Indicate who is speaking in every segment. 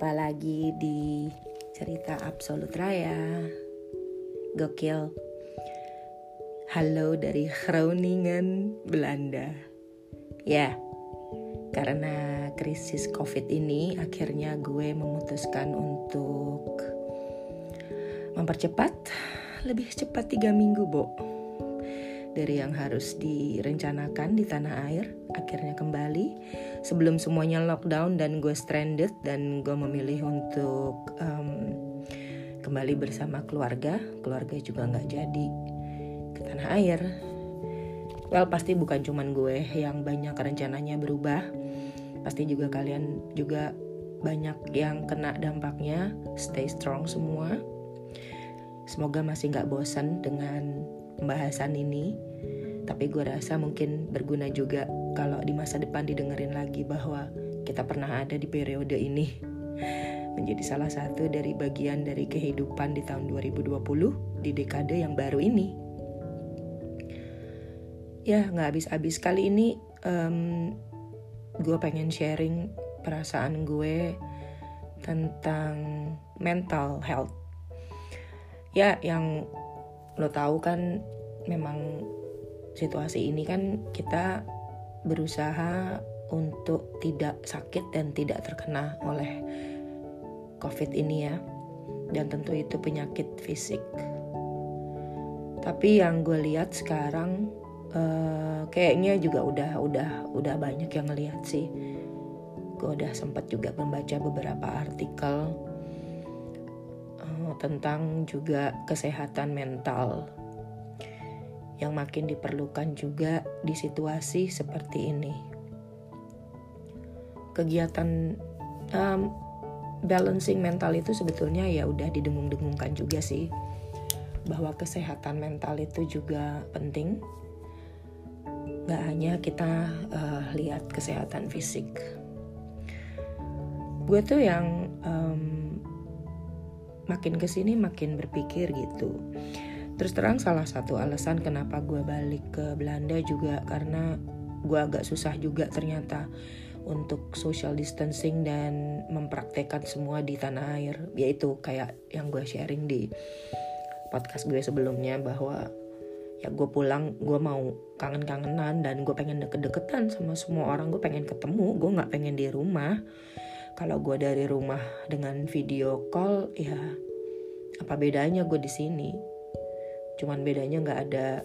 Speaker 1: Jumpa lagi di cerita Absolut Raya. Gokil. Halo dari Groningen, Belanda. Ya, karena krisis COVID ini akhirnya gue memutuskan untuk mempercepat lebih cepat tiga minggu, Bo dari yang harus direncanakan di tanah air akhirnya kembali sebelum semuanya lockdown dan gue stranded dan gue memilih untuk um, kembali bersama keluarga. Keluarga juga nggak jadi ke tanah air. Well pasti bukan cuman gue yang banyak rencananya berubah. Pasti juga kalian juga banyak yang kena dampaknya. Stay strong semua. Semoga masih nggak bosan dengan pembahasan ini. Tapi gue rasa mungkin berguna juga kalau di masa depan didengerin lagi bahwa kita pernah ada di periode ini menjadi salah satu dari bagian dari kehidupan di tahun 2020 di dekade yang baru ini. Ya nggak habis-habis. Kali ini um, gue pengen sharing perasaan gue tentang mental health. Ya yang lo tahu kan memang situasi ini kan kita berusaha untuk tidak sakit dan tidak terkena oleh COVID ini ya. Dan tentu itu penyakit fisik. Tapi yang gue lihat sekarang uh, kayaknya juga udah udah udah banyak yang ngelihat sih. Gue udah sempat juga membaca beberapa artikel tentang juga kesehatan mental yang makin diperlukan juga di situasi seperti ini. Kegiatan um, balancing mental itu sebetulnya ya udah didengung-dengungkan juga sih bahwa kesehatan mental itu juga penting. Gak hanya kita uh, lihat kesehatan fisik. Gue tuh yang um, makin ke sini makin berpikir gitu terus terang salah satu alasan kenapa gue balik ke Belanda juga karena gue agak susah juga ternyata untuk social distancing dan mempraktekkan semua di tanah air. Yaitu kayak yang gue sharing di podcast gue sebelumnya bahwa ya gue pulang gue mau kangen-kangenan dan gue pengen deket-deketan sama semua orang. Gue pengen ketemu gue nggak pengen di rumah. Kalau gue dari rumah dengan video call ya apa bedanya gue di sini cuman bedanya nggak ada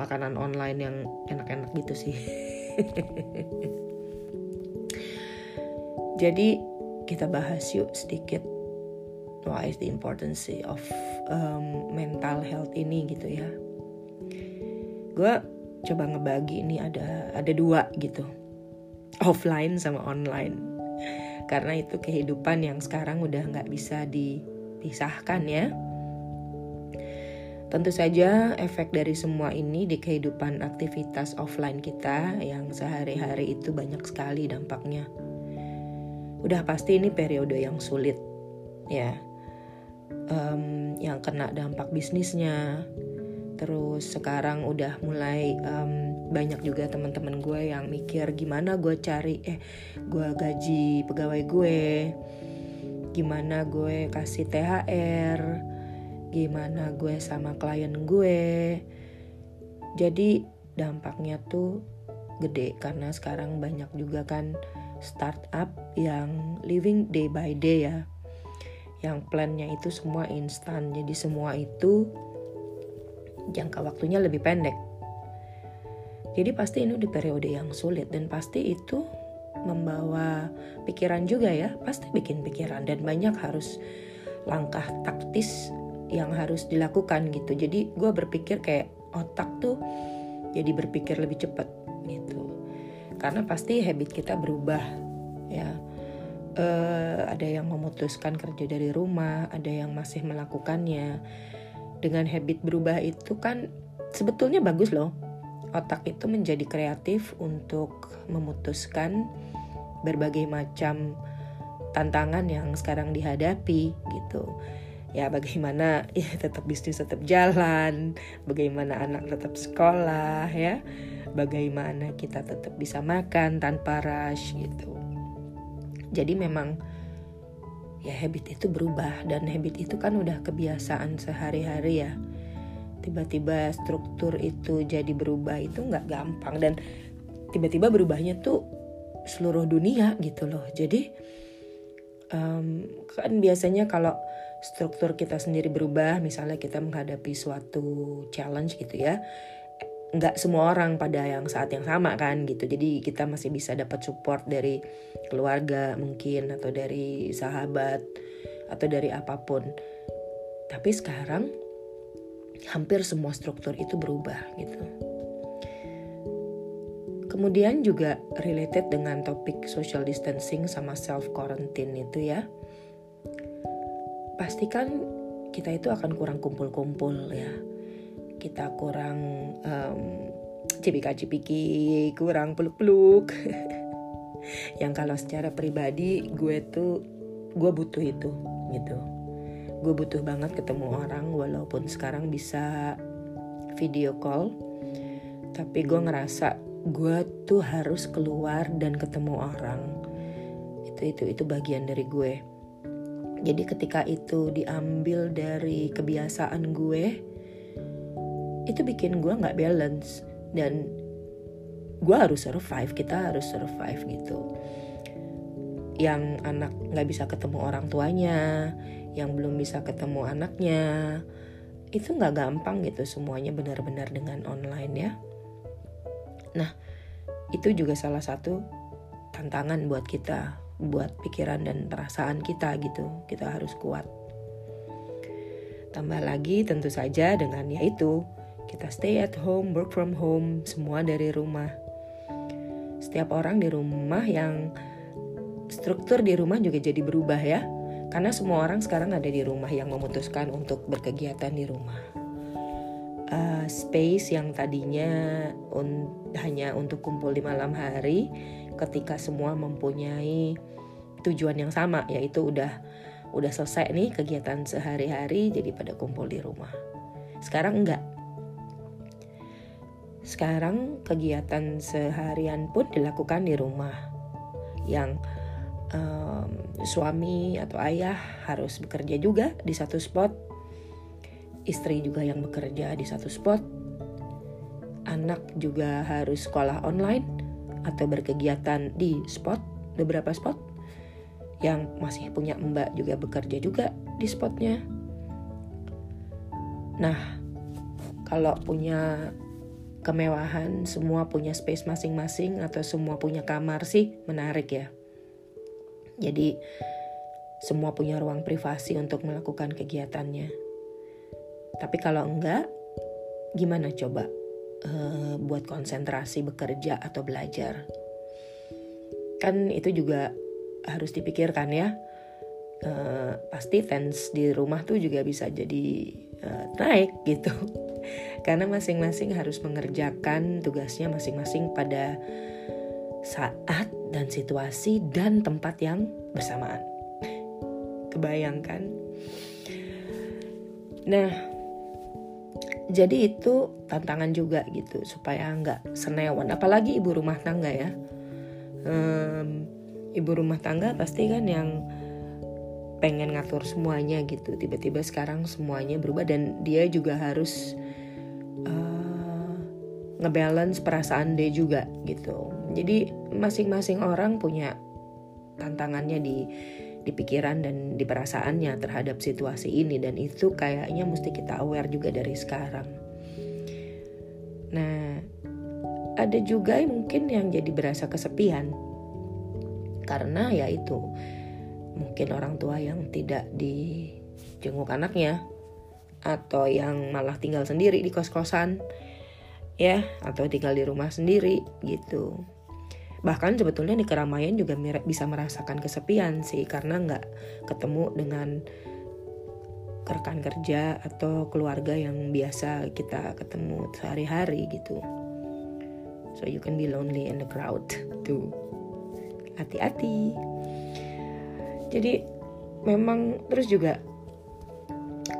Speaker 1: makanan online yang enak-enak gitu sih. Jadi kita bahas yuk sedikit why is the importance of um, mental health ini gitu ya. Gue coba ngebagi ini ada ada dua gitu. Offline sama online. Karena itu kehidupan yang sekarang udah nggak bisa dipisahkan ya. Tentu saja efek dari semua ini di kehidupan aktivitas offline kita yang sehari-hari itu banyak sekali dampaknya. Udah pasti ini periode yang sulit ya. Um, yang kena dampak bisnisnya, terus sekarang udah mulai um, banyak juga teman-teman gue yang mikir gimana gue cari eh gue gaji pegawai gue gimana gue kasih THR gimana gue sama klien gue. Jadi dampaknya tuh gede karena sekarang banyak juga kan startup yang living day by day ya. Yang plannya itu semua instan. Jadi semua itu jangka waktunya lebih pendek. Jadi pasti ini di periode yang sulit dan pasti itu membawa pikiran juga ya, pasti bikin pikiran dan banyak harus langkah taktis yang harus dilakukan gitu. Jadi gue berpikir kayak otak tuh jadi berpikir lebih cepat gitu. Karena pasti habit kita berubah ya. Uh, ada yang memutuskan kerja dari rumah, ada yang masih melakukannya dengan habit berubah itu kan sebetulnya bagus loh. Otak itu menjadi kreatif untuk memutuskan berbagai macam tantangan yang sekarang dihadapi gitu. Ya bagaimana ya tetap bisnis tetap jalan, bagaimana anak tetap sekolah ya, bagaimana kita tetap bisa makan tanpa rush gitu. Jadi memang ya habit itu berubah dan habit itu kan udah kebiasaan sehari-hari ya. Tiba-tiba struktur itu jadi berubah itu nggak gampang dan tiba-tiba berubahnya tuh seluruh dunia gitu loh. Jadi um, kan biasanya kalau struktur kita sendiri berubah misalnya kita menghadapi suatu challenge gitu ya nggak semua orang pada yang saat yang sama kan gitu. Jadi kita masih bisa dapat support dari keluarga mungkin atau dari sahabat atau dari apa pun. Tapi sekarang hampir semua struktur itu berubah gitu. Kemudian juga related dengan topik social distancing sama self quarantine itu ya pastikan kita itu akan kurang kumpul-kumpul ya kita kurang um, cipika-cipiki, kurang peluk-peluk. yang kalau secara pribadi gue tuh gue butuh itu gitu. Gue butuh banget ketemu orang walaupun sekarang bisa video call. Tapi gue ngerasa gue tuh harus keluar dan ketemu orang. Itu itu itu bagian dari gue. Jadi ketika itu diambil dari kebiasaan gue, itu bikin gue nggak balance. Dan gue harus survive kita harus survive gitu. Yang anak nggak bisa ketemu orang tuanya yang belum bisa ketemu anaknya itu nggak gampang gitu semuanya benar-benar dengan online ya. Nah itu juga salah satu tantangan buat kita buat pikiran dan perasaan kita gitu kita harus kuat tambah lagi tentu saja dengan yaitu kita stay at home, work from home, semua dari rumah. Setiap orang di rumah yang struktur di rumah juga jadi berubah ya. Karena semua orang sekarang ada di rumah yang memutuskan untuk berkegiatan di rumah. Uh, space yang tadinya un hanya untuk kumpul di malam hari, ketika semua mempunyai tujuan yang sama, yaitu udah udah selesai nih kegiatan sehari-hari, jadi pada kumpul di rumah. Sekarang enggak, sekarang kegiatan seharian pun dilakukan di rumah. Yang um, suami atau ayah harus bekerja juga di satu spot, istri juga yang bekerja di satu spot, anak juga harus sekolah online atau berkegiatan di spot, beberapa spot. Yang masih punya mbak juga bekerja juga di spotnya. Nah, kalau punya kemewahan, semua punya space masing-masing atau semua punya kamar sih menarik ya. Jadi semua punya ruang privasi untuk melakukan kegiatannya. Tapi kalau enggak, gimana coba uh, buat konsentrasi bekerja atau belajar? Kan itu juga harus dipikirkan ya. Uh, pasti fans di rumah tuh juga bisa jadi uh, naik gitu karena masing-masing harus mengerjakan tugasnya masing-masing pada saat dan situasi dan tempat yang bersamaan. Kebayangkan? Nah, jadi itu tantangan juga gitu supaya nggak senewan. Apalagi ibu rumah tangga ya. Um, ibu rumah tangga pasti kan yang pengen ngatur semuanya gitu. Tiba-tiba sekarang semuanya berubah dan dia juga harus ngebalance perasaan dia juga gitu. Jadi masing-masing orang punya tantangannya di di pikiran dan di perasaannya terhadap situasi ini. Dan itu kayaknya mesti kita aware juga dari sekarang. Nah, ada juga mungkin yang jadi berasa kesepian. Karena ya itu mungkin orang tua yang tidak dijenguk anaknya atau yang malah tinggal sendiri di kos-kosan ya atau tinggal di rumah sendiri gitu bahkan sebetulnya di keramaian juga bisa merasakan kesepian sih karena nggak ketemu dengan rekan kerja atau keluarga yang biasa kita ketemu sehari-hari gitu. So you can be lonely in the crowd tuh. Hati-hati. Jadi memang terus juga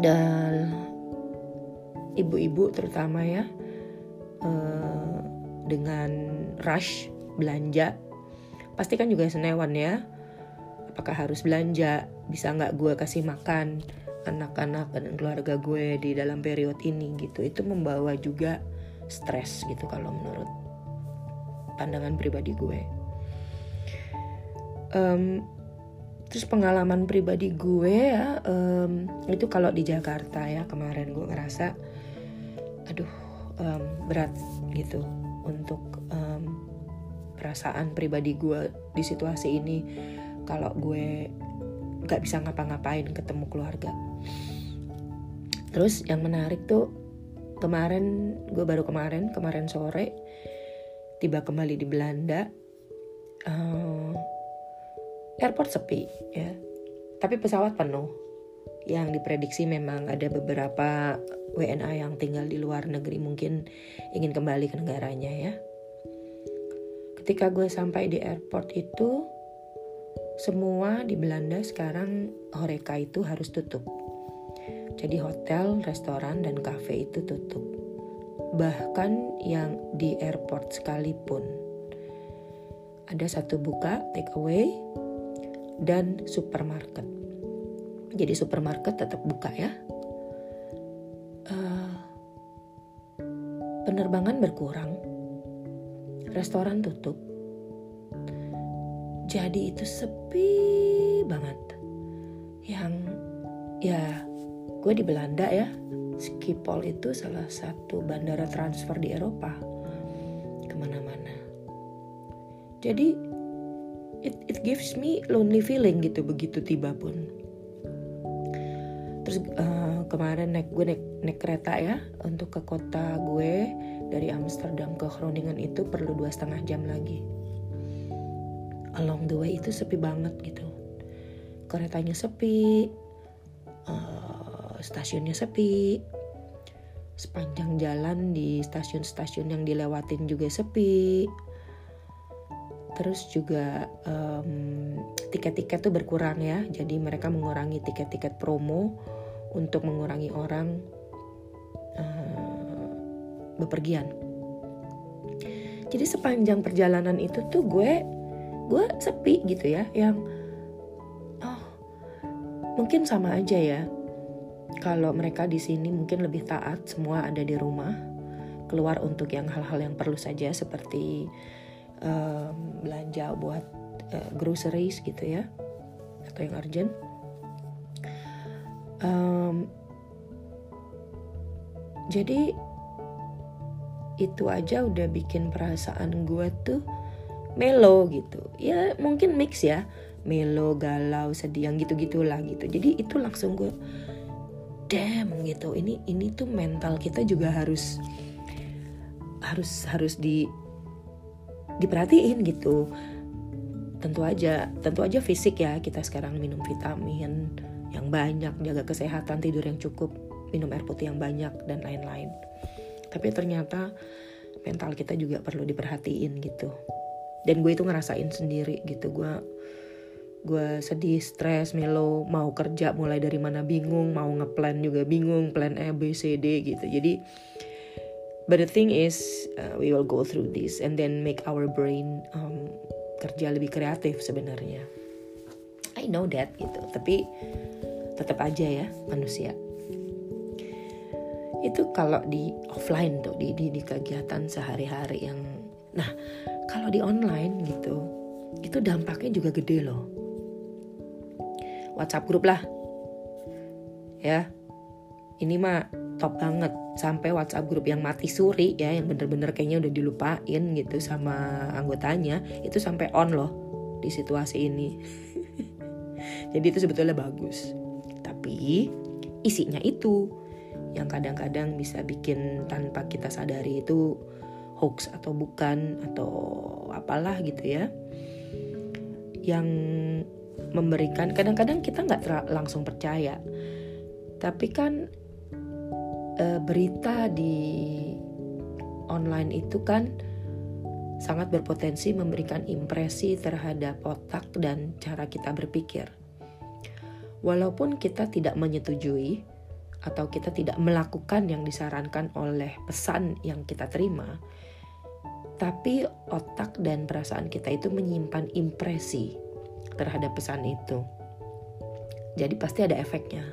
Speaker 1: dan ibu-ibu terutama ya uh, dengan rush belanja pasti kan juga senewan ya. Apakah harus belanja? Bisa nggak gue kasih makan anak-anak dan keluarga gue di dalam periode ini gitu? Itu membawa juga stres gitu kalau menurut pandangan pribadi gue. Um, terus pengalaman pribadi gue ya um, itu kalau di Jakarta ya kemarin gue ngerasa aduh um, berat gitu untuk um, perasaan pribadi gue di situasi ini kalau gue nggak bisa ngapa-ngapain ketemu keluarga. Terus yang menarik tuh kemarin gue baru kemarin kemarin sore tiba kembali di Belanda uh, airport sepi ya. Tapi pesawat penuh. Yang diprediksi memang ada beberapa WNA yang tinggal di luar negeri mungkin ingin kembali ke negaranya ya ketika gue sampai di airport itu semua di Belanda sekarang Horeca itu harus tutup. Jadi hotel, restoran, dan kafe itu tutup. Bahkan yang di airport sekalipun. Ada satu buka take away dan supermarket. Jadi supermarket tetap buka ya. Uh, penerbangan berkurang, restoran tutup, jadi itu sepi banget. Yang ya gue di Belanda ya. Schiphol itu salah satu bandara transfer di Eropa. Ke mana-mana. Jadi it, it gives me lonely feeling gitu begitu tiba pun. Terus uh, kemarin naik gue naik, naik kereta ya untuk ke kota gue dari Amsterdam ke Groningen itu perlu dua setengah jam lagi. Along the way itu sepi banget gitu. Keretanya sepi uh, stasiunnya sepi. Sepanjang jalan di stasiun-stasiun yang dilewatin juga sepi. Terus juga um, tiket-tiket tuh berkurang ya. Jadi mereka mengurangi tiket-tiket promo untuk mengurangi orang. Uh, bepergian. Jadi sepanjang perjalanan itu tuh gue gue sepi gitu ya yang oh mungkin sama aja ya. Kalau mereka di sini mungkin lebih taat semua ada di rumah keluar untuk yang hal-hal yang perlu saja seperti um, belanja buat uh, groceries gitu ya atau yang urgent. Um, jadi itu aja udah bikin perasaan gue tuh melo gitu. Ya mungkin mix ya. Melo galau sedih yang gitu gitulah gitu. Jadi itu langsung gue damn gitu. Ini ini tuh mental kita juga harus harus harus di diperhatiin gitu. Tentu aja tentu aja fisik ya. Kita sekarang minum vitamin yang banyak jaga kesehatan tidur yang cukup minum air putih yang banyak dan lain-lain tapi ternyata mental kita juga perlu diperhatiin gitu dan gue itu ngerasain sendiri gitu gue gue sedih, stres, melo, mau kerja mulai dari mana bingung, mau ngeplan juga bingung, plan A, B, C, D gitu. Jadi, but the thing is, uh, we will go through this and then make our brain um, kerja lebih kreatif sebenarnya. I know that gitu, tapi tetap aja ya manusia. Itu kalau di offline tuh, di di, di kegiatan sehari-hari yang, nah kalau di online gitu itu dampaknya juga gede loh. WhatsApp grup lah. Ya. Ini mah top banget. Sampai WhatsApp grup yang mati suri ya yang bener-bener kayaknya udah dilupain gitu sama anggotanya itu sampai on loh di situasi ini. Jadi itu sebetulnya bagus. Tapi isinya itu yang kadang-kadang bisa bikin tanpa kita sadari itu hoax atau bukan atau apalah gitu ya. Yang memberikan kadang-kadang kita nggak langsung percaya. Tapi kan e, berita di online itu kan sangat berpotensi memberikan impresi terhadap otak dan cara kita berpikir. Walaupun kita tidak menyetujui atau kita tidak melakukan yang disarankan oleh pesan yang kita terima, tapi otak dan perasaan kita itu menyimpan impresi terhadap pesan itu. Jadi pasti ada efeknya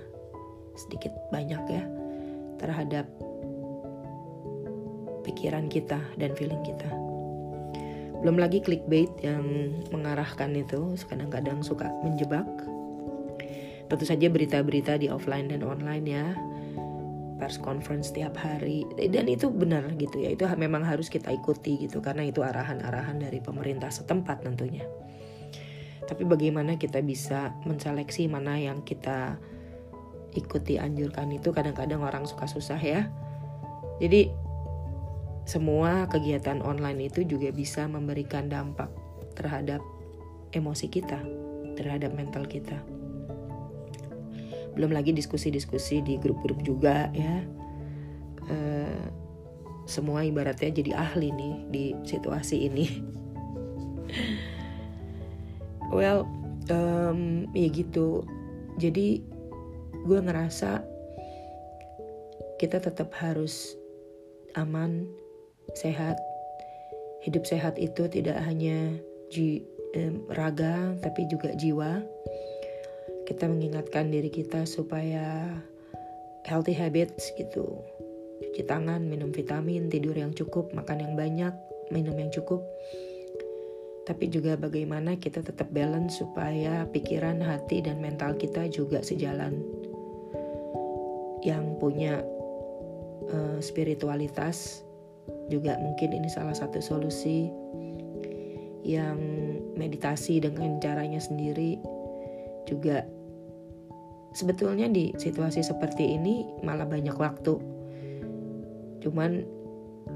Speaker 1: sedikit banyak ya terhadap pikiran kita dan feeling kita. Belum lagi clickbait yang mengarahkan itu kadang-kadang suka menjebak. Tentu saja berita-berita di offline dan online ya. Pers conference tiap hari dan itu benar gitu ya. Itu memang harus kita ikuti gitu karena itu arahan-arahan dari pemerintah setempat tentunya. Tapi bagaimana kita bisa menseleksi mana yang kita ikuti anjurkan itu kadang-kadang orang suka susah ya. Jadi semua kegiatan online itu juga bisa memberikan dampak terhadap emosi kita, terhadap mental kita. Belum lagi diskusi-diskusi di grup-grup juga ya. E, semua ibaratnya jadi ahli nih di situasi ini. well, um, ya gitu. Jadi gue ngerasa kita tetap harus aman sehat. Hidup sehat itu tidak hanya ji, eh, raga tapi juga jiwa. Kita mengingatkan diri kita supaya healthy habits gitu. Cuci tangan, minum vitamin, tidur yang cukup, makan yang banyak, minum yang cukup. Tapi juga bagaimana kita tetap balance supaya pikiran, hati, dan mental kita juga sejalan. Yang punya uh, spiritualitas juga mungkin ini salah satu solusi yang meditasi dengan caranya sendiri juga sebetulnya di situasi seperti ini malah banyak waktu cuman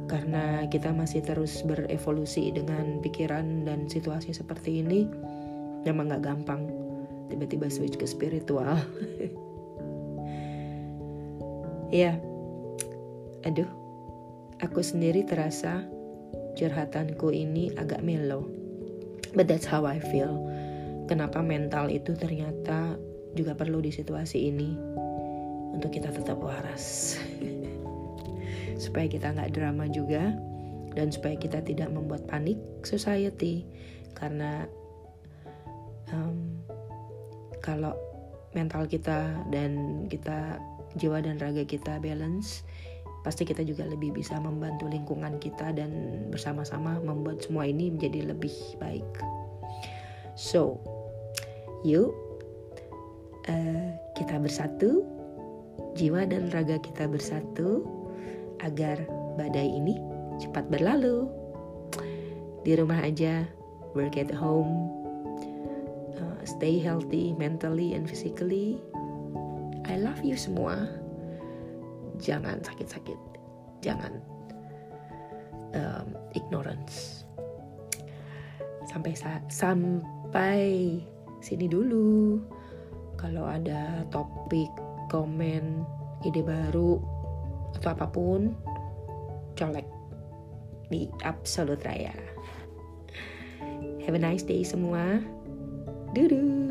Speaker 1: karena kita masih terus berevolusi dengan pikiran dan situasi seperti ini memang gak gampang tiba-tiba switch ke spiritual ya aduh Aku sendiri terasa curhatanku ini agak melo. But that's how I feel. Kenapa mental itu ternyata juga perlu di situasi ini untuk kita tetap waras. supaya kita nggak drama juga dan supaya kita tidak membuat panik society karena um, kalau mental kita dan kita jiwa dan raga kita balance pasti kita juga lebih bisa membantu lingkungan kita dan bersama-sama membuat semua ini menjadi lebih baik. So, yuk uh, kita bersatu, jiwa dan raga kita bersatu agar badai ini cepat berlalu. Di rumah aja, work at home, uh, stay healthy mentally and physically. I love you semua jangan sakit-sakit jangan um, ignorance sampai sampai sini dulu kalau ada topik komen ide baru atau apa pun colek di Absolute Raya have a nice day semua Dudu.